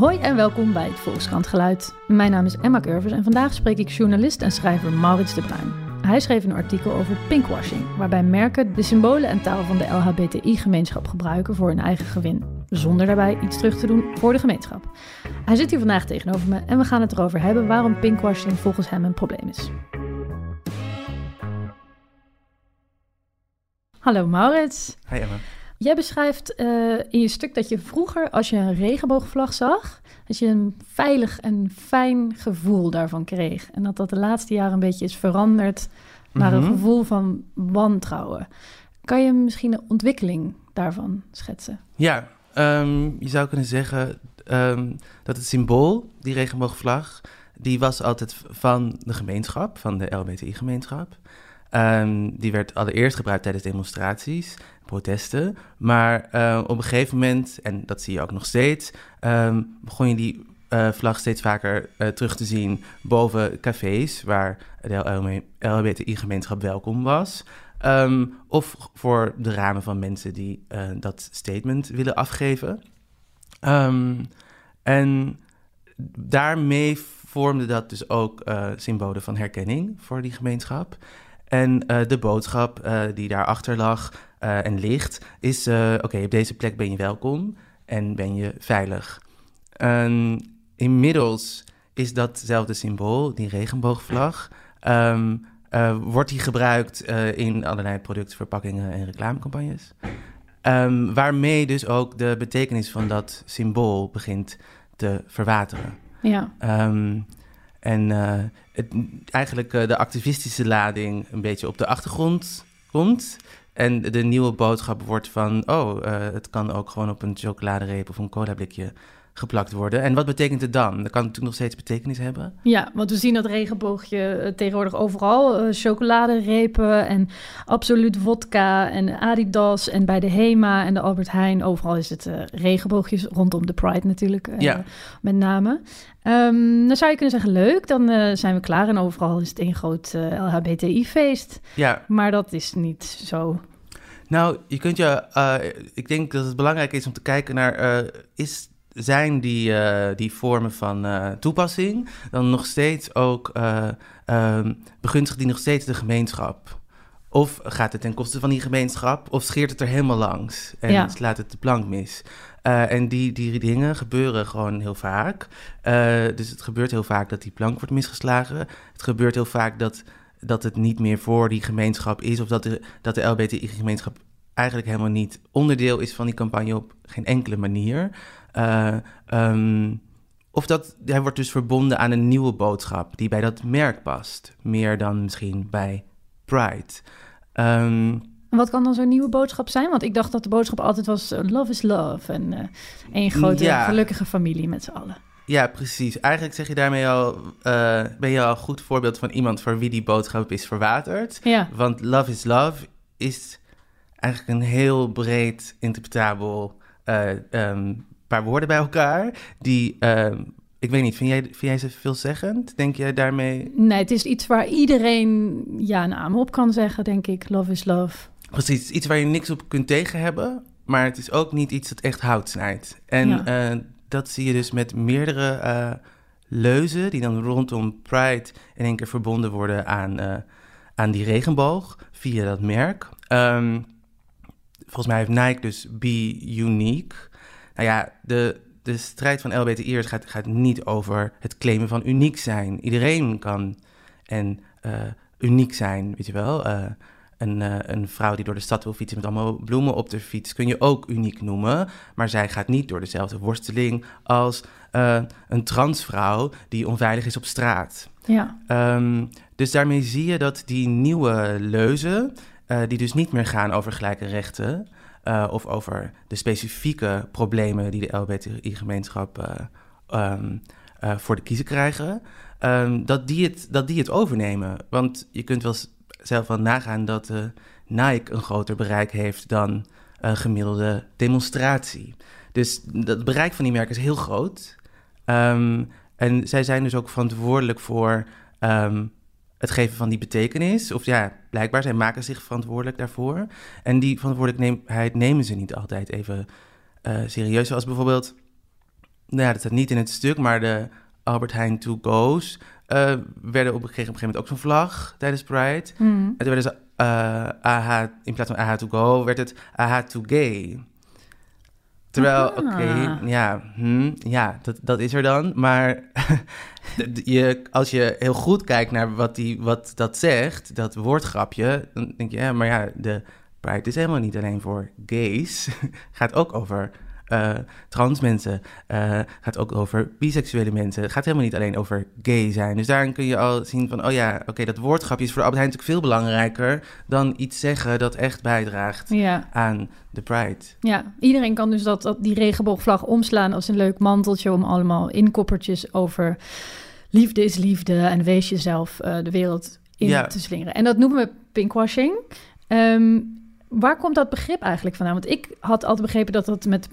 Hoi en welkom bij het Volkskrant Geluid. Mijn naam is Emma Curvers en vandaag spreek ik journalist en schrijver Maurits de Bruin. Hij schreef een artikel over pinkwashing, waarbij merken de symbolen en taal van de LHBTI-gemeenschap gebruiken voor hun eigen gewin, zonder daarbij iets terug te doen voor de gemeenschap. Hij zit hier vandaag tegenover me en we gaan het erover hebben waarom pinkwashing volgens hem een probleem is. Hallo Maurits. Hi Emma. Jij beschrijft uh, in je stuk dat je vroeger, als je een regenboogvlag zag, dat je een veilig en fijn gevoel daarvan kreeg. En dat dat de laatste jaren een beetje is veranderd naar een Mhm. gevoel van wantrouwen. Kan je misschien een ontwikkeling daarvan schetsen? Ja, ehm, je zou kunnen zeggen ehm, dat het symbool, die regenboogvlag, die was altijd van de gemeenschap, van de LBTI-gemeenschap. Ehm, die werd allereerst gebruikt tijdens demonstraties, protesten. Maar eh, op een gegeven moment, en dat zie je ook nog steeds, ehm, begon je die eh, vlag steeds vaker eh, terug te zien boven cafés waar de LBTI-gemeenschap welkom was. Ehm, of voor de ramen van mensen die dat statement willen afgeven. En daarmee vormde dat dus ook symbolen van herkenning voor die gemeenschap. En eh, de boodschap eh, die daarachter lag eh, en ligt, is: oké, op deze plek ben je welkom en ben je veilig. En inmiddels is datzelfde symbool, die regenboogvlag, ehm, eh, wordt die gebruikt in allerlei productverpakkingen en reclamecampagnes. Ehm, waarmee dus ook de betekenis van dat symbool begint te verwateren. Ja, Ehm, en eh, het, eigenlijk eh, de activistische lading een beetje op de achtergrond komt. En de nieuwe boodschap wordt van, oh, eh, het kan ook gewoon op een chocoladereep of een colablikje geplakt worden. En wat betekent het dan? Dat kan natuurlijk nog steeds betekenis hebben. ja, want we zien dat regenboogje eh, tegenwoordig overal. eh, chocoladerepen en absoluut vodka en Adidas en bij de Hema en de Albert Heijn. Overal is het eh, regenboogjes rondom de Pride natuurlijk, eh, Ja. met name. Ehm, dan zou je kunnen zeggen, leuk, dan zijn we klaar. En overal is het één groot LHBTI-feest. Ja, Maar dat is niet zo. Nou, je kunt je. ik denk dat het belangrijk is om te kijken naar. is, zijn die, eh, die vormen van eh, toepassing dan nog steeds ook. ehm, begunstigt die nog steeds de gemeenschap? Of gaat het ten koste van die gemeenschap? Of scheert het er helemaal langs en Ja. slaat het de plank mis? En die, die dingen gebeuren gewoon heel vaak. Dus het gebeurt heel vaak dat die plank wordt misgeslagen. Het gebeurt heel vaak dat, dat het niet meer voor die gemeenschap is. Of dat de, dat de LBTI-gemeenschap eigenlijk helemaal niet onderdeel is van die campagne op geen enkele manier. Eh, ehm, of dat hij wordt dus verbonden aan een nieuwe boodschap die bij dat merk past. Meer dan misschien bij Pride. Ehm, wat kan dan zo'n nieuwe boodschap zijn? Want ik dacht dat de boodschap altijd was: eh, love is love. En één grote Ja. gelukkige familie met z'n allen. Ja, precies. Eigenlijk zeg je daarmee al, ben je al een goed voorbeeld van iemand voor wie die boodschap is verwaterd. Ja, Want love is love is eigenlijk een heel breed interpretabel eh, ehm, paar woorden bij elkaar. Die, ehm, ik weet niet, vind jij, vind jij ze veelzeggend? Denk jij daarmee? nee, het is iets waar iedereen ja een naam op kan zeggen, denk ik. Love is love. Precies, iets waar je niks op kunt tegen hebben, maar het is ook niet iets dat echt hout snijdt. En Ja. eh, dat zie je dus met meerdere eh, leuzen die dan rondom Pride in één keer verbonden worden aan, eh, aan die regenboog via dat merk. Ehm, volgens mij heeft Nike dus Be Unique. Nou ja, de, de strijd van LBTI'ers gaat, gaat niet over het claimen van uniek zijn. Iedereen kan en eh, uniek zijn, weet je wel. Eh, een, eh, een vrouw die door de stad wil fietsen met allemaal bloemen op de fiets kun je ook uniek noemen. Maar zij gaat niet door dezelfde worsteling als een transvrouw die onveilig is op straat. Ja, Ehm, dus daarmee zie je dat die nieuwe leuzen, die dus niet meer gaan over gelijke rechten eh, of over de specifieke problemen die de LBTI-gemeenschap eh, ehm, eh, voor de kiezer krijgen, ehm, dat, die het, dat die het overnemen. Want je kunt wel zelf wel nagaan dat Nike een groter bereik heeft dan een gemiddelde demonstratie. Dus het bereik van die merken is heel groot. Ehm, en zij zijn dus ook verantwoordelijk voor het geven van die betekenis. Of ja, blijkbaar, zij maken zich verantwoordelijk daarvoor. En die verantwoordelijkheid nemen ze niet altijd even eh, serieus. Zoals bijvoorbeeld nou ja, dat staat niet in het stuk, maar de Albert Heijn to go's uh, werden op, een gegeven moment ook zo'n vlag tijdens Pride. Hmm. En toen werden ze uh, AH, in plaats van AH to go, werd het AH to gay. Terwijl, Ah. oké, ja, hm, ja dat, dat is er dan. Maar je, als je heel goed kijkt naar wat, die, wat dat zegt, dat woordgrapje, dan denk je, ja, maar ja, de Pride is helemaal niet alleen voor gays. gaat ook over uh, trans mensen. Uh, gaat ook over biseksuele mensen. Het gaat helemaal niet alleen over gay zijn. Dus daarin kun je al zien van, oh ja, oké, okay, dat woordgrapje is voor Albert Heijn natuurlijk veel belangrijker dan iets zeggen dat echt bijdraagt Ja. aan de Pride. Ja, iedereen kan dus dat, dat, die regenboogvlag omslaan als een leuk manteltje om allemaal inkoppertjes over liefde is liefde en wees jezelf uh, de wereld in Ja. te slingeren. En dat noemen we pinkwashing. Ehm, waar komt dat begrip eigenlijk vandaan? Want ik had altijd begrepen dat dat met,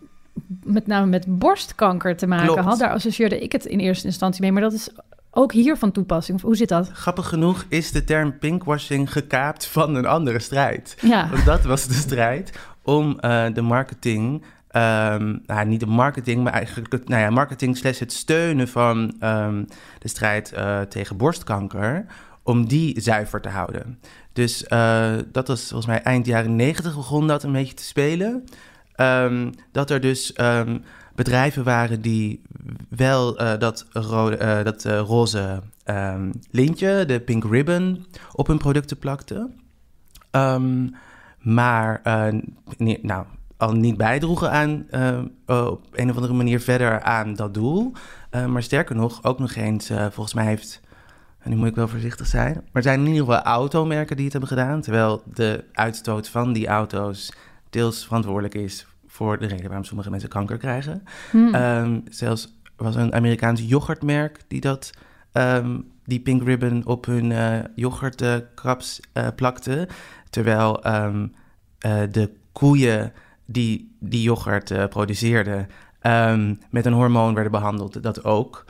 met name met borstkanker te maken Klopt. had. Daar associeerde ik het in eerste instantie mee, maar dat is ook hier van toepassing. Hoe zit dat? Grappig genoeg is de term pinkwashing gekaapt van een andere strijd. Ja, Want dat was de strijd om eh, de marketing. ehm, nou, niet de marketing, maar eigenlijk het, nou ja, marketing slash het steunen van ehm, de strijd eh, tegen borstkanker, om die zuiver te houden. Dus eh, dat was volgens mij eind jaren negentig begon dat een beetje te spelen. Ehm, dat er dus ehm, bedrijven waren die wel eh, dat, rode, eh, dat eh, roze ehm, lintje, de pink ribbon, op hun producten plakten. Maar nou, al niet bijdroegen aan op een of andere manier verder aan dat doel. Maar sterker nog, ook nog eens, volgens mij heeft, en nu moet ik wel voorzichtig zijn, maar er zijn in ieder geval automerken die het hebben gedaan. Terwijl de uitstoot van die auto's deels verantwoordelijk is voor de reden waarom sommige mensen kanker krijgen. Hm. Ehm, zelfs was een Amerikaans yoghurtmerk die dat, ehm, die pink ribbon op hun eh yoghurtkraps eh, plakte. Terwijl ehm, eh, de koeien die die yoghurt produceerden met een hormoon werden behandeld, dat ook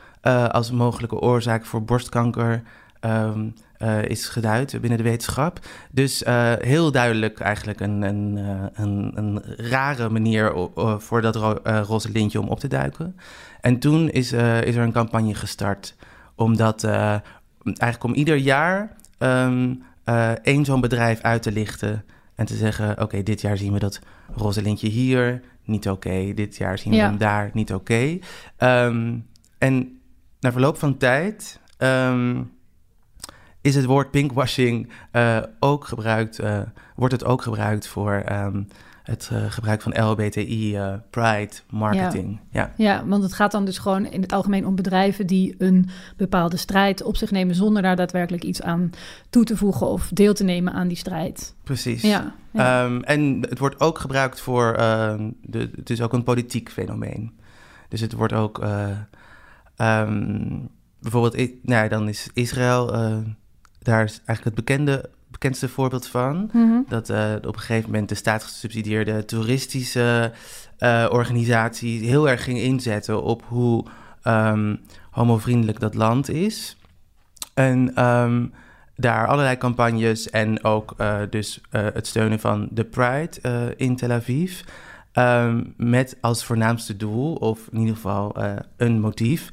als mogelijke oorzaak voor borstkanker ehm, eh, is geduid binnen de wetenschap. Dus eh, heel duidelijk eigenlijk een, een, eh, een, een rare manier voor dat ro- roze lintje om op te duiken. En toen is, is er een campagne gestart omdat eigenlijk om ieder jaar eh, één zo'n bedrijf uit te lichten en te zeggen: oké, dit jaar zien we dat roze lintje hier niet oké, dit jaar zien we Ja. hem daar niet oké. Ehm, en na verloop van tijd is het woord pinkwashing eh, ook gebruikt, eh, wordt het ook gebruikt voor ehm, het eh, gebruik van LBTI pride marketing. Ja. Ja, want het gaat dan dus gewoon in het algemeen om bedrijven die een bepaalde strijd op zich nemen zonder daar daadwerkelijk iets aan toe te voegen of deel te nemen aan die strijd. precies. Ja, ja. Ehm, en het wordt ook gebruikt voor, ehm, de, het is ook een politiek fenomeen. Dus het wordt ook, bijvoorbeeld, nou ja, dan is Israël, daar is eigenlijk het bekende, bekendste voorbeeld van. Mhm. Dat eh, op een gegeven moment de staatsgesubsidieerde toeristische eh, organisatie heel erg ging inzetten op hoe ehm, homovriendelijk dat land is. En ehm, daar allerlei campagnes en ook eh, dus het steunen van de Pride in Tel Aviv. ehm, met als voornaamste doel, of in ieder geval een motief,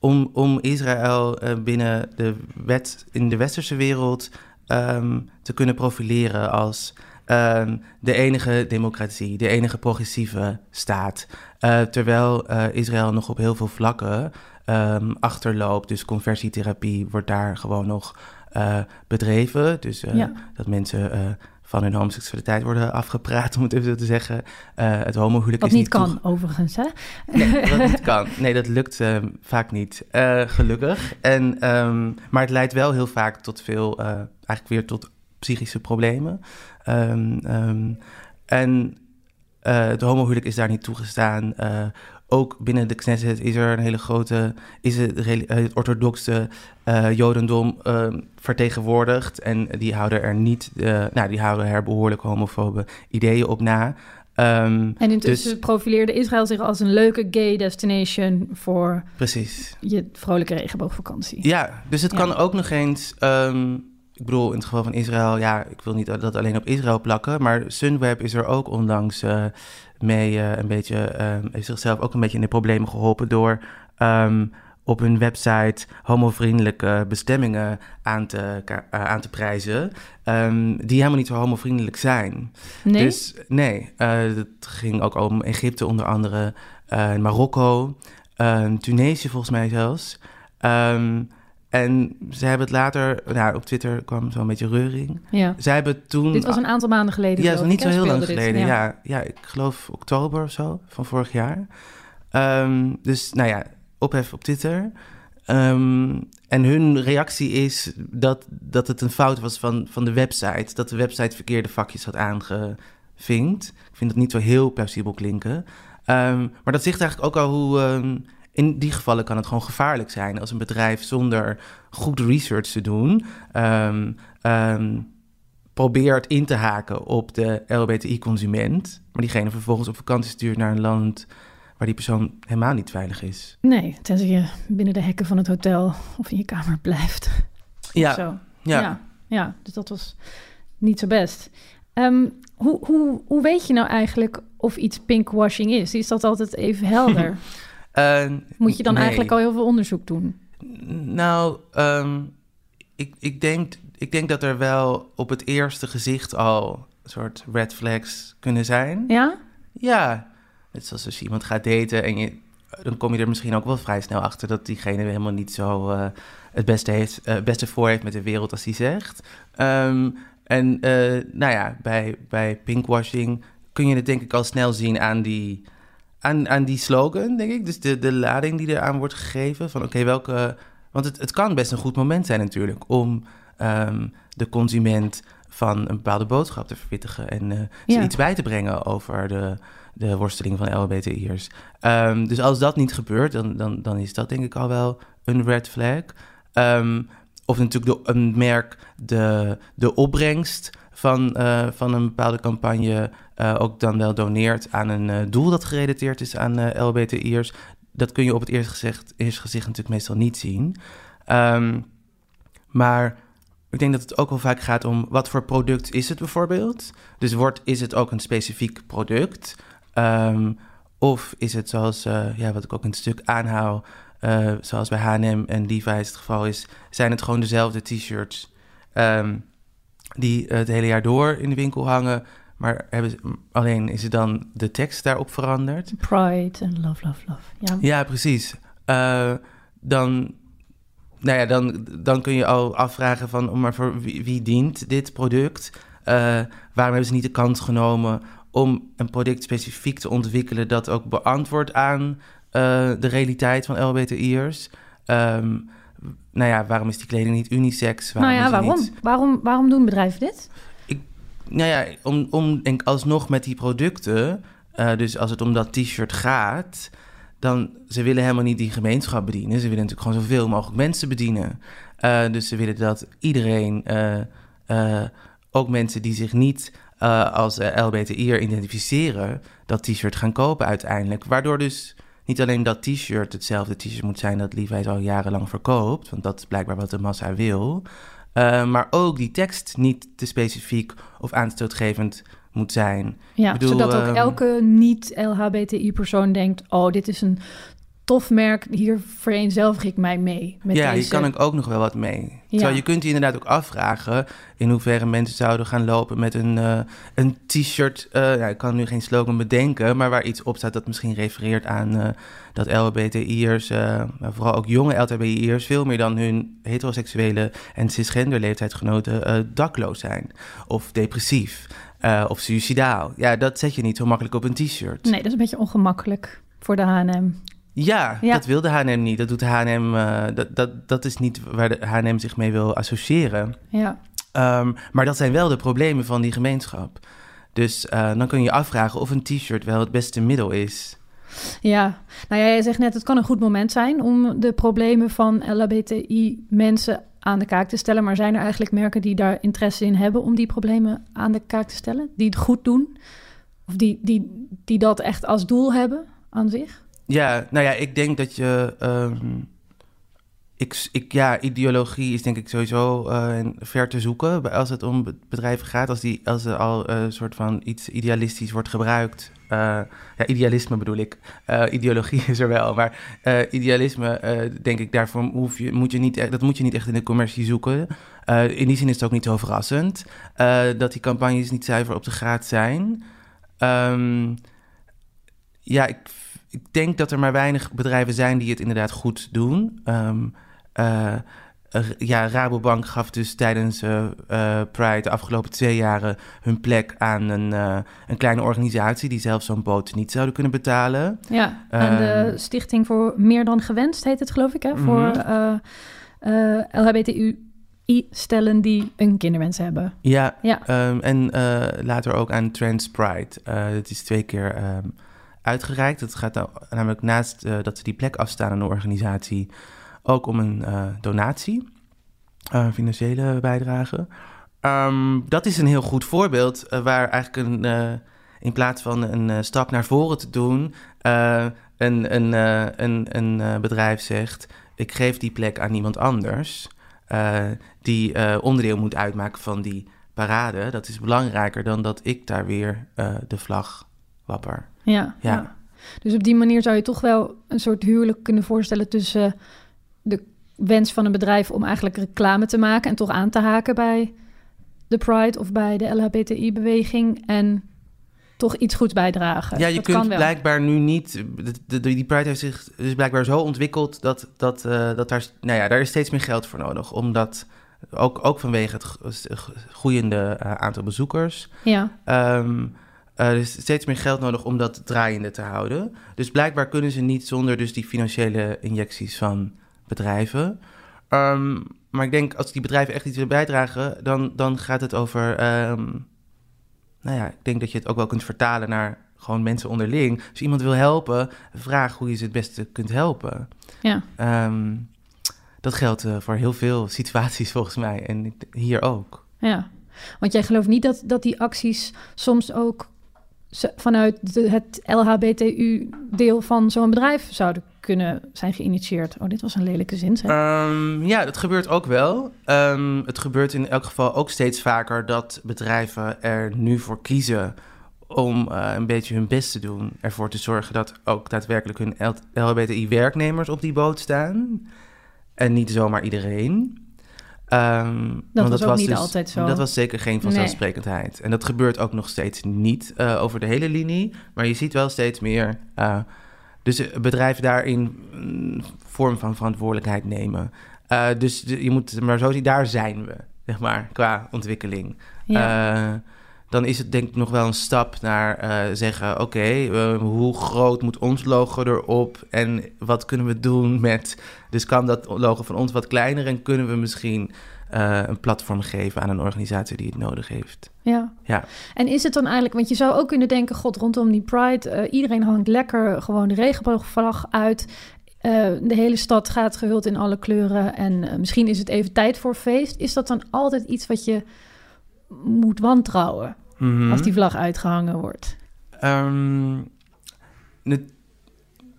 om, om Israël eh, binnen de wet in de westerse wereld ehm, te kunnen profileren als ehm, de enige democratie, de enige progressieve staat. Eh, terwijl eh, Israël nog op heel veel vlakken ehm, achterloopt. Dus conversietherapie wordt daar gewoon nog bedreven. Dus Ja. dat mensen van hun homoseksualiteit worden afgepraat, om het even zo te zeggen. Eh, het homohuwelijk is niet kan, toege- overigens, hè? Nee, wat niet kan. Nee, dat lukt eh, vaak niet. Eh, gelukkig. En, ehm, maar het leidt wel heel vaak tot veel, eigenlijk weer tot psychische problemen. Ehm, ehm, en het homohuwelijk is daar niet toegestaan. Ook binnen de Knesset is er een hele grote, is het, het orthodoxe eh, jodendom ehm, vertegenwoordigd. En die houden er niet, eh, nou, die houden er behoorlijk homofobe ideeën op na. Ehm, En intussen Dus- profileerde Israël zich als een leuke gay destination voor precies. je vrolijke regenboogvakantie. Ja, dus het Ja. kan ook nog eens. ehm, ik bedoel, in het geval van Israël, ja, ik wil niet dat alleen op Israël plakken, maar Sunweb is er ook onlangs uh, mee een beetje, heeft zichzelf ook een beetje in de problemen geholpen door um, op hun website homovriendelijke bestemmingen aan te, uh, aan te prijzen, um, die helemaal niet zo homovriendelijk zijn. Nee? Dus nee, uh, het ging ook om Egypte onder andere, uh, Marokko, Tunesië volgens mij zelfs. Um, en ze hebben het later, nou, op Twitter kwam zo'n beetje reuring. Ja. Zij hebben toen. Dit was een aantal maanden geleden. Ja, dat was niet zo heel lang dit, geleden. ja. Ja. ja. ik geloof oktober of zo van vorig jaar. Um, dus nou ja, ophef op Twitter. Um, en hun reactie is dat, dat het een fout was van, van de website. Dat de website verkeerde vakjes had aangevinkt. Ik vind dat niet zo heel plausibel klinken. Um, maar dat zegt eigenlijk ook al hoe. Um, in die gevallen kan het gewoon gevaarlijk zijn als een bedrijf zonder goed research te doen. probeert in te haken op de LBTI-consument. Maar diegene vervolgens op vakantie stuurt naar een land waar die persoon helemaal niet veilig is. Nee, tenzij je binnen de hekken van het hotel of in je kamer blijft. Ja, zo. ja. ja. ja. dus dat was niet zo best. Um, hoe, hoe, hoe weet je nou eigenlijk of iets pinkwashing is? Is dat altijd even helder? uh, Moet je dan nee. eigenlijk al heel veel onderzoek doen? Nou, um, ik, ik, denk, ik denk dat er wel op het eerste gezicht al een soort red flags kunnen zijn. Ja? Ja, Net zoals als je iemand gaat daten en je, dan kom je er misschien ook wel vrij snel achter dat diegene helemaal niet zo uh, het beste, heeft, uh, beste voor heeft met de wereld als hij zegt. Um, en uh, nou ja, bij, bij pinkwashing kun je het denk ik al snel zien aan die, aan, aan die slogan, denk ik. Dus de, de lading die eraan wordt gegeven van oké, okay, welke... Want het, het kan best een goed moment zijn natuurlijk om um, de consument van een bepaalde boodschap te verwittigen en uh, ze Ja. iets bij te brengen over de, de worsteling van LHBTI'ers. Um, dus als dat niet gebeurt, dan, dan, dan is dat denk ik al wel een red flag. Um, of natuurlijk de, een merk de, de opbrengst van, uh, van een bepaalde campagne uh, ook dan wel doneert aan een uh, doel dat gerelateerd is aan LHBTI'ers. Dat kun je op het eerste gezicht, eerste gezicht natuurlijk meestal niet zien. Um, maar ik denk dat het ook wel vaak gaat om wat voor product is het bijvoorbeeld. Dus wordt, is het ook een specifiek product? Um, of is het zoals, ja, wat ik ook in het stuk aanhaal, zoals bij H&M en Levi's het geval is, zijn het gewoon dezelfde t-shirts um, die het hele jaar door in de winkel hangen, maar hebben, ze- alleen is er dan de tekst daarop veranderd. Pride en love, love, love. Ja, Ja, precies. Uh, dan, nou ja, dan, dan kun je al afvragen van, maar voor wie, wie dient dit product? Uh, waarom hebben ze niet de kans genomen om een product specifiek te ontwikkelen dat ook beantwoordt aan uh, de realiteit van LBTI'ers? Um, nou ja, waarom is die kleding niet unisex? nou ja, waarom? niet- waarom? Waarom doen bedrijven dit? nou ja, om, om denk ik alsnog met die producten, eh, dus als het om dat t-shirt gaat, dan ze willen helemaal niet die gemeenschap bedienen. Ze willen natuurlijk gewoon zoveel mogelijk mensen bedienen. Eh, dus ze willen dat iedereen, eh, ook mensen die zich niet als LBTI'er identificeren, dat t-shirt gaan kopen uiteindelijk. Waardoor dus niet alleen dat t-shirt hetzelfde t-shirt moet zijn dat Levi's al jarenlang verkoopt, want dat is blijkbaar wat de massa wil. Uh, maar ook die tekst niet te specifiek of aanstootgevend moet zijn. Ja, bedoel, zodat ook ehm, elke niet-LHBTI-persoon denkt... oh, dit is een tof merk, hier vereenzelvig ik mij mee. Met ja, deze... hier kan ik ook nog wel wat mee. Terwijl je kunt je inderdaad ook afvragen... in hoeverre mensen zouden gaan lopen met een, uh, een t-shirt... Uh, ja, ik kan nu geen slogan bedenken... maar waar iets op staat dat misschien refereert aan... Uh, dat LHBTI'ers, maar vooral ook jonge LHBTI'ers... veel meer dan hun heteroseksuele en cisgender leeftijdsgenoten... dakloos zijn of depressief of suicidaal. Ja, dat zet je niet zo makkelijk op een t-shirt. Nee, dat is een beetje ongemakkelijk voor de H&M. Ja, ja, dat wil de H&M niet. Dat doet H&M, uh, dat, dat, dat is niet waar de H&M zich mee wil associëren. Ja. Um, maar dat zijn wel de problemen van die gemeenschap. Dus uh, dan kun je je afvragen of een t-shirt wel het beste middel is. Ja, nou ja, jij zegt net, het kan een goed moment zijn om de problemen van LHBTI-mensen aan de kaak te stellen. Maar zijn er eigenlijk merken die daar interesse in hebben om die problemen aan de kaak te stellen? Die het goed doen? Of die, die, die dat echt als doel hebben aan zich? Ja, nou ja, ik denk dat je. Um, ik, ik, ja, ideologie is denk ik sowieso uh, ver te zoeken als het om bedrijven gaat. Als, die, als er al een soort van iets idealistisch wordt gebruikt. Uh, ja, idealisme bedoel ik. Uh, ideologie is er wel, maar idealisme, denk ik, daarvoor hoef je, moet je niet, e-, dat moet je niet echt in de commercie zoeken. in die zin is het ook niet zo verrassend dat die campagnes niet zuiver op de graad zijn. Um, ja, ik, ik, denk dat er maar weinig bedrijven zijn die het inderdaad goed doen. Um, uh, ja, Rabobank gaf dus tijdens uh, Pride de afgelopen twee jaren hun plek aan een, een kleine organisatie die zelf zo'n boot niet zouden kunnen betalen. Ja, aan de ehm, Stichting voor Meer dan Gewenst heet het, geloof ik, hè? Voor mhm. LHBTI-stellen die een kinderwens hebben. Ja, ja. Um, en later ook aan Trans Pride. het is twee keer um, uitgereikt. Het gaat nou, namelijk naast dat ze die plek afstaan aan de organisatie ook om een uh, donatie, uh, financiële bijdrage. Um, dat is een heel goed voorbeeld waar eigenlijk een, in plaats van een stap naar voren te doen, een, een, een, een bedrijf zegt: ik geef die plek aan iemand anders, die onderdeel moet uitmaken van die parade. Dat is belangrijker dan dat ik daar weer de vlag wapper. Ja, ja. ja. Dus op die manier zou je toch wel een soort huwelijk kunnen voorstellen tussen de wens van een bedrijf om eigenlijk reclame te maken en toch aan te haken bij de Pride of bij de LHBTI-beweging en toch iets goeds bijdragen. Ja, je kunt blijkbaar nu niet. De, die Pride heeft zich dus blijkbaar zo ontwikkeld dat, dat, uh, dat daar, nou ja, daar is steeds meer geld voor nodig. Omdat ook, ook vanwege het groeiende uh, aantal bezoekers. Ja. Um, er is steeds meer geld nodig om dat draaiende te houden. Dus blijkbaar kunnen ze niet zonder dus die financiële injecties van bedrijven. Um, maar ik denk als die bedrijven echt iets willen bijdragen, dan, dan gaat het over. Um, nou ja, ik denk dat je het ook wel kunt vertalen naar gewoon mensen onderling. Als iemand wil helpen, vraag hoe je ze het beste kunt helpen. Ja. Um, dat geldt uh, voor heel veel situaties volgens mij en hier ook. Ja, want jij gelooft niet dat, dat die acties soms ook vanuit het LHBTU-deel van zo'n bedrijf zouden kunnen zijn geïnitieerd. Oh, dit was een lelijke zin. Um, ja, dat gebeurt ook wel. Um, het gebeurt in elk geval ook steeds vaker dat bedrijven er nu voor kiezen om uh, een beetje hun best te doen. Ervoor te zorgen dat ook daadwerkelijk hun LHBTI-werknemers op die boot staan. En niet zomaar iedereen. Um, dat was ook niet dus, altijd zo. Dat was zeker geen vanzelfsprekendheid. En dat gebeurt ook nog steeds niet uh, over de hele linie. Maar je ziet wel steeds meer uh, dus bedrijven daarin een vorm van verantwoordelijkheid nemen. Uh, dus je moet maar zo zien, daar zijn we, zeg maar, qua ontwikkeling. Ja. Dan is het denk ik nog wel een stap naar zeggen: oké, okay, hoe groot moet ons logo erop en wat kunnen we doen met dus kan dat logo van ons wat kleiner en kunnen we misschien uh, een platform geven aan een organisatie die het nodig heeft. Ja. ja. En is het dan eigenlijk, want je zou ook kunnen denken, god, rondom die Pride, iedereen hangt lekker gewoon de regenboogvlag uit. Uh, de hele stad gaat gehuld in alle kleuren en misschien is het even tijd voor feest. Is dat dan altijd iets wat je moet wantrouwen mm -hmm. als die vlag uitgehangen wordt? Um,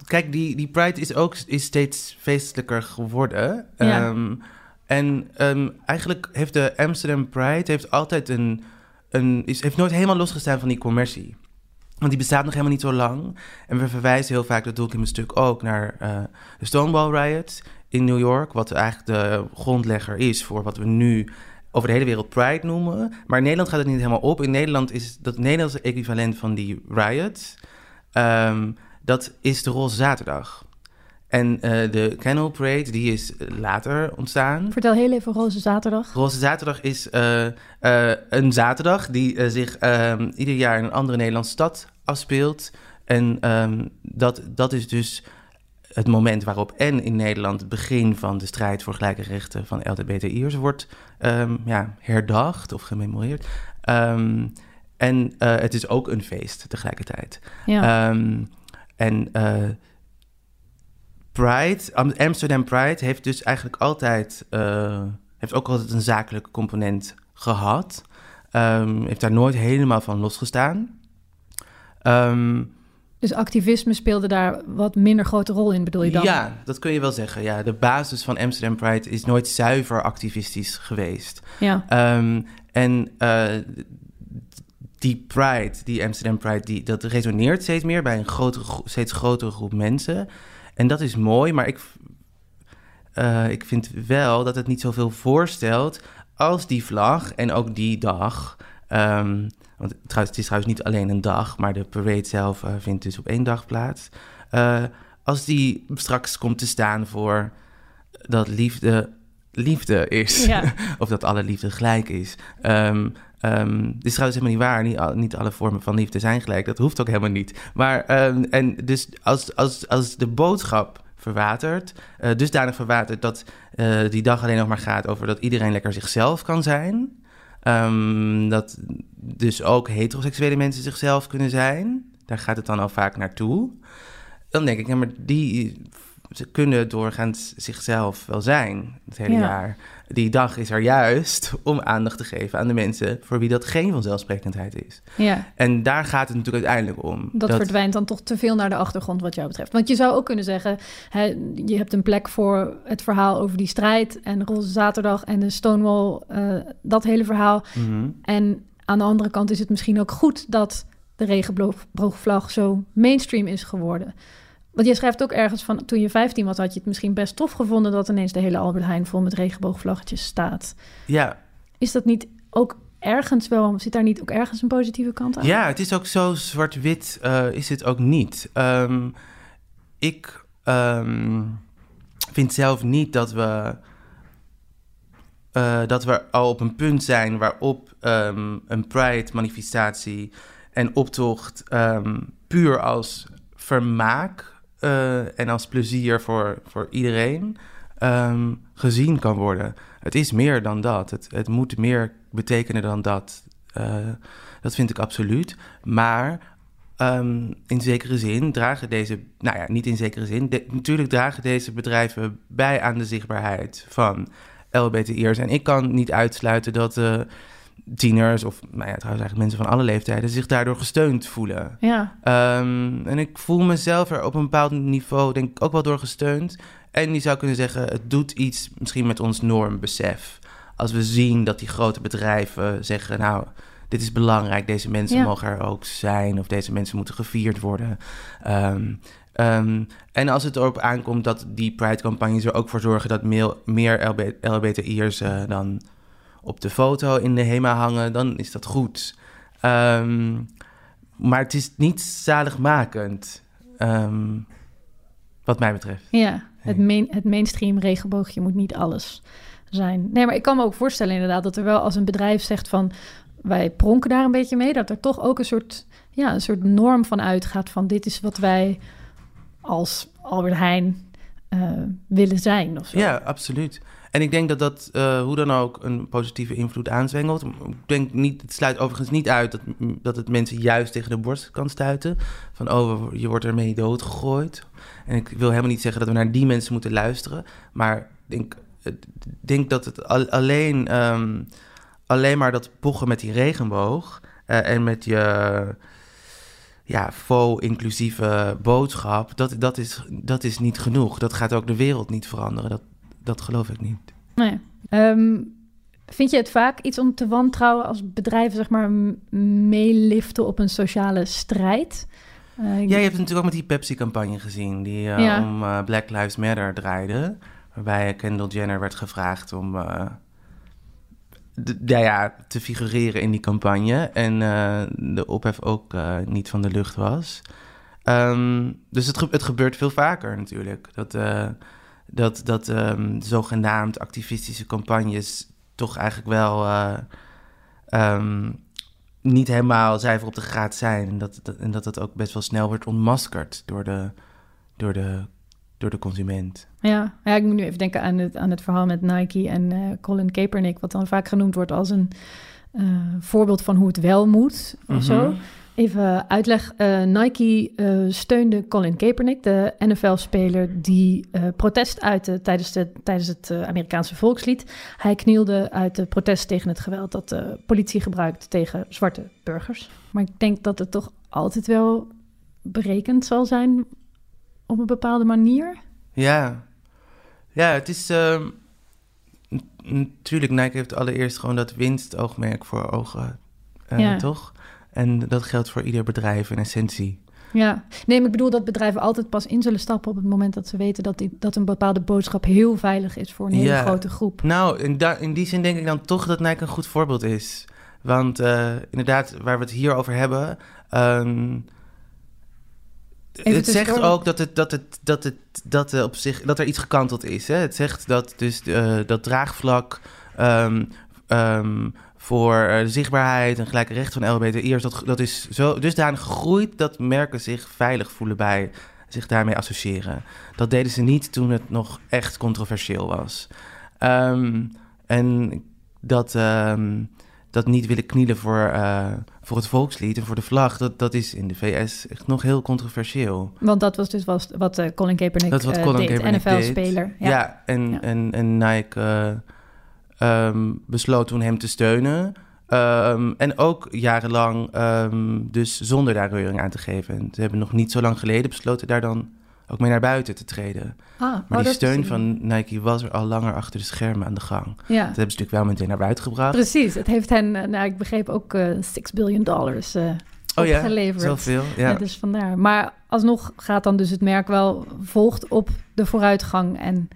kijk, die, die Pride is ook is steeds feestelijker geworden. Ja. Um, en um, eigenlijk heeft de Amsterdam Pride heeft altijd een, een is, heeft nooit helemaal losgestaan van die commercie. Want die bestaat nog helemaal niet zo lang. En we verwijzen heel vaak, dat doe ik in mijn stuk ook, naar uh, de Stonewall Riot in New York. Wat eigenlijk de grondlegger is voor wat we nu over de hele wereld Pride noemen. Maar in Nederland gaat het niet helemaal op. In Nederland is dat Nederlandse equivalent van die riot. Um, dat is de Roze Zaterdag. En uh, de Canal Parade, die is later ontstaan. Vertel heel even Roze Zaterdag. Roze Zaterdag is uh, uh, een zaterdag die zich um, ieder jaar in een andere Nederlandse stad afspeelt. En um, dat, dat is dus het moment waarop en in Nederland het begin van de strijd voor gelijke rechten van LGBTI'ers wordt um, ja, herdacht of gememoreerd. Um, en uh, het is ook een feest tegelijkertijd. Ja. Um, en uh, Pride, Amsterdam Pride heeft dus eigenlijk altijd, uh, heeft ook altijd een zakelijke component gehad. Heeft daar nooit helemaal van losgestaan. Um, Dus activisme speelde daar wat minder grote rol in, bedoel je dan? Ja, dat kun je wel zeggen. Ja, de basis van Amsterdam Pride is nooit zuiver activistisch geweest. Ja. Ehm, en uh, die Pride, die Amsterdam Pride, die, dat resoneert steeds meer bij een grotere, steeds grotere groep mensen. En dat is mooi, maar ik, uh, ik vind wel dat het niet zoveel voorstelt als die vlag en ook die dag. Um, want trouwens, het is trouwens niet alleen een dag, maar de parade zelf uh, vindt dus op één dag plaats. Uh, als die straks komt te staan voor dat liefde liefde is. Ja. of dat alle liefde gelijk is. Um, um, dit is trouwens helemaal niet waar. Niet, niet, alle vormen van liefde zijn gelijk. Dat hoeft ook helemaal niet. Maar um, en dus als, als, als de boodschap verwatert, uh, dusdanig verwatert dat uh, die dag alleen nog maar gaat over dat iedereen lekker zichzelf kan zijn. Um, dat dus ook heteroseksuele mensen zichzelf kunnen zijn. Daar gaat het dan al vaak naartoe. Dan denk ik, ja, maar die ze kunnen doorgaans zichzelf wel zijn het hele jaar. Die dag is er juist om aandacht te geven aan de mensen voor wie dat geen vanzelfsprekendheid is. Ja. En daar gaat het natuurlijk uiteindelijk om. Dat, verdwijnt dan toch te veel naar de achtergrond wat jou betreft. Want je zou ook kunnen zeggen, hè, je hebt een plek voor het verhaal over die strijd en Roze Zaterdag en de Stonewall, uh, dat hele verhaal. Mm -hmm. En aan de andere kant is het misschien ook goed dat de regenboogvlag zo mainstream is geworden. Want je schrijft ook ergens van toen je 15 was, had je het misschien best tof gevonden dat ineens de hele Albert Heijn vol met regenboogvlaggetjes staat. Ja. Is dat niet ook ergens wel, zit daar niet ook ergens een positieve kant aan? Ja, het is ook zo zwart-wit, uh, is het ook niet. Um, ik um, vind zelf niet dat we. Uh, dat we al op een punt zijn waarop um, een Pride-manifestatie en optocht puur als vermaak uh, en als plezier voor, voor iedereen um, gezien kan worden. Het is meer dan dat. Het, het moet meer betekenen dan dat. Uh, dat vind ik absoluut. Maar um, in zekere zin dragen deze, nou ja, niet in zekere zin, natuurlijk dragen deze bedrijven bij aan de zichtbaarheid van LBTI'ers. En ik kan niet uitsluiten dat. Uh, tieners of nou ja, trouwens eigenlijk mensen van alle leeftijden zich daardoor gesteund voelen. Ja. Um, en ik voel mezelf er op een bepaald niveau denk ik ook wel door gesteund. En je zou kunnen zeggen, het doet iets misschien met ons normbesef. Als we zien dat die grote bedrijven zeggen, nou, dit is belangrijk, deze mensen ja. mogen er ook zijn of deze mensen moeten gevierd worden. Um, um, en als het erop aankomt dat die Pride-campagnes er ook voor zorgen dat meer, meer LB, LBTI'ers uh, dan op de foto in de HEMA hangen, dan is dat goed. Um, maar het is niet zaligmakend, um, wat mij betreft. Ja, het, main, het mainstream regenboogje moet niet alles zijn. Nee, maar ik kan me ook voorstellen inderdaad dat er wel als een bedrijf zegt van... wij pronken daar een beetje mee, dat er toch ook een soort, ja, een soort norm van uitgaat... van dit is wat wij als Albert Heijn uh, willen zijn of zo. Ja, absoluut. En ik denk dat dat uh, hoe dan ook een positieve invloed aanzwengelt. Ik denk niet, het sluit overigens niet uit dat, dat het mensen juist tegen de borst kan stuiten. Van oh, je wordt ermee doodgegooid. En ik wil helemaal niet zeggen dat we naar die mensen moeten luisteren. Maar ik denk, denk dat het alleen, um, alleen maar dat pochen met die regenboog uh, en met je ja, faux inclusieve boodschap, dat, dat, is, dat is niet genoeg. Dat gaat ook de wereld niet veranderen. Dat, dat geloof ik niet. Nee. Um, vind je het vaak iets om te wantrouwen als bedrijven zeg maar meeliften op een sociale strijd? Uh, ja, je hebt natuurlijk ook met die Pepsi-campagne gezien, die uh, ja. om uh, Black Lives Matter draaide. Waarbij Kendall Jenner werd gevraagd om ja, ja, te figureren in die campagne. En de ophef ook niet van de lucht was. Um, dus het, ge het gebeurt veel vaker natuurlijk. Dat dat, dat um, zogenaamd activistische campagnes toch eigenlijk wel uh, um, niet helemaal zuiver op de graad zijn. En dat, dat, en dat dat ook best wel snel wordt ontmaskerd door de, door de, door de consument. Ja, ja, ik moet nu even denken aan het, aan het verhaal met Nike en uh, Colin Kaepernick, wat dan vaak genoemd wordt als een uh, voorbeeld van hoe het wel moet of mm -hmm. zo. Even uitleg. Uh, Nike uh, steunde Colin Kaepernick, de NFL-speler die uh, protest uitte tijdens, de, tijdens het Amerikaanse volkslied. Hij knielde uit de protest tegen het geweld dat de politie gebruikt tegen zwarte burgers. Maar ik denk dat het toch altijd wel berekend zal zijn op een bepaalde manier. Ja, ja het is... ehm, natuurlijk, Nike heeft allereerst gewoon dat winstoogmerk voor ogen, eh, Ja. toch? En dat geldt voor ieder bedrijf in essentie. Ja, nee, maar ik bedoel dat bedrijven altijd pas in zullen stappen op het moment dat ze weten dat, die, dat een bepaalde boodschap heel veilig is voor een hele Ja. grote groep. Nou, in, da- in die zin denk ik dan toch dat Nike een goed voorbeeld is. Want eh, inderdaad, waar we het hier over hebben... ehm, het zegt ook dat, het, dat, het, dat, het, dat, er op zich, dat er iets gekanteld is. Hè? Het zegt dat dus eh, dat draagvlak ehm, ehm, voor eh, de zichtbaarheid en gelijke rechten van LBTI'ers... Dat, dat is zo dusdanig gegroeid dat merken zich veilig voelen bij zich daarmee associëren. Dat deden ze niet toen het nog echt controversieel was. Ehm, en dat, ehm, dat niet willen knielen voor, eh, voor het volkslied en voor de vlag, dat, dat is in de VS echt nog heel controversieel. Want dat was dus was, wat eh, Colin Kaepernick, Dat wat eh, Colin deed. NFL-speler. Ja, Ja. en, Ja. En, en Nike eh, ehm, besloot toen hem te steunen. Ehm, en ook jarenlang ehm, dus zonder daar reuring aan te geven. En ze hebben nog niet zo lang geleden besloten daar dan ook mee naar buiten te treden. Ah, Maar oh, die dat is steun van Nike was er al langer achter de schermen aan de gang. Dat Ja, hebben ze natuurlijk wel meteen naar buiten gebracht. precies. Het heeft hen, eh, nou, ik begreep ook eh 6 biljoen dollars eh oh ja, opgeleverd. zoveel. Ja. Ja. dus vandaar. Maar alsnog gaat dan dus het merk wel volgt op de vooruitgang en,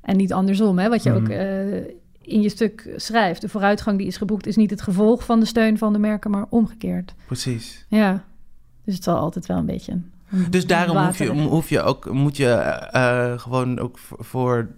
en niet andersom. Hè? Wat je ook Mhm. Eh, in je stuk schrijft. De vooruitgang die is geboekt is niet het gevolg van de steun van de merken, maar omgekeerd. Precies. Ja, dus het zal altijd wel een beetje... een- Dus daarom hoef je, hoef je ook, moet je eh, gewoon ook voor,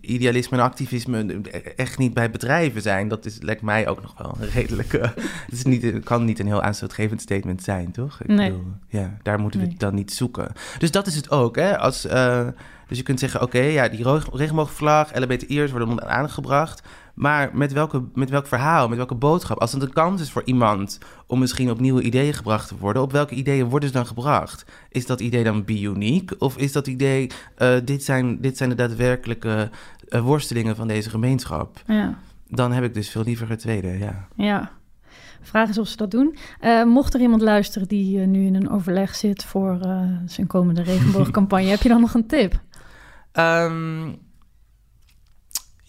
idealisme en activisme echt niet bij bedrijven zijn. Dat is, lijkt mij ook nog wel een redelijke... Het is niet, kan niet een heel aanstootgevend statement zijn, toch? Ik Nee. bedoel, ja, daar moeten we Nee. het dan niet zoeken. Dus dat is het ook, hè? Als, eh, dus je kunt zeggen, oké, ja, die regenboogvlag, LBTI'ers worden onder de aandacht gebracht. Maar met, welke, met welk verhaal, met welke boodschap? Als het een kans is voor iemand om misschien op nieuwe ideeën gebracht te worden, op welke ideeën worden ze dan gebracht? Is dat idee dan be unique? Of is dat idee, eh, dit, zijn, dit zijn de daadwerkelijke eh, worstelingen van deze gemeenschap? Ja, Dan heb ik dus veel liever het tweede, ja. ja. Vraag is of ze dat doen. Eh, mocht er iemand luisteren die nu in een overleg zit voor zijn komende regenboogcampagne, heb je dan nog een tip? Ehm,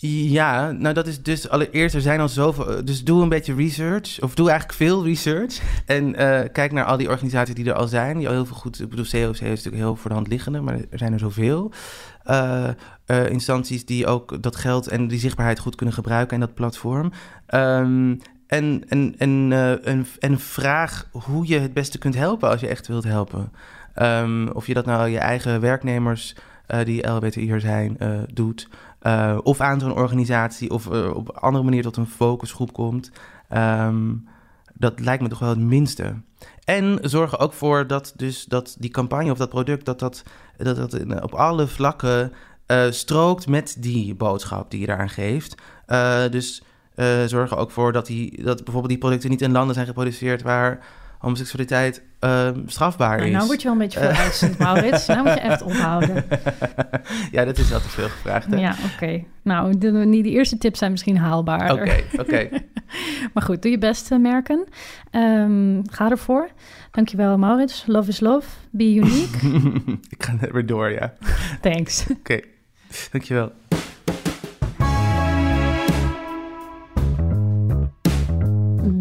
ja, nou dat is dus allereerst, er zijn al zoveel, dus doe een beetje research, of doe eigenlijk veel research. En eh, kijk naar al die organisaties die er al zijn, die al heel veel goed, ik bedoel COC is natuurlijk heel voor de hand liggende, maar er zijn er zoveel. Eh, eh, instanties die ook dat geld en die zichtbaarheid goed kunnen gebruiken en dat platform. Ehm, en, en, en, eh, en, en vraag hoe je het beste kunt helpen als je echt wilt helpen. Ehm, of je dat nou je eigen werknemers eh, die LBTI'er zijn eh, doet. eh, of aan zo'n organisatie of op andere manier tot een focusgroep komt. Ehm, dat lijkt me toch wel het minste. En zorg er ook voor dat, dus, dat die campagne of dat product... dat dat, dat, dat op alle vlakken strookt met die boodschap die je daaraan geeft. Dus zorg er ook voor dat, die, dat bijvoorbeeld die producten niet in landen zijn geproduceerd... waar homoseksualiteit eh, strafbaar Nou, is. nou word je wel een beetje veel uitzend, Maurits. Nou moet je echt ophouden. ja, dat is wel te veel gevraagd. hè? Ja, oké. Nou, de, die, die eerste tips zijn misschien haalbaar. Oké, oké. Maar goed, doe je best, eh, merken. Ehm, ga ervoor. Dankjewel, Maurits. Love is love. Be unique. Ik ga er weer door, ja. Thanks. Oké, dankjewel.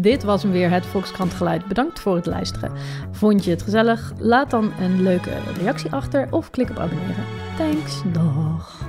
Dit was hem weer, het Volkskrant Geluid. Bedankt voor het luisteren. Vond je het gezellig? Laat dan een leuke reactie achter of klik op abonneren. Thanks. Dag.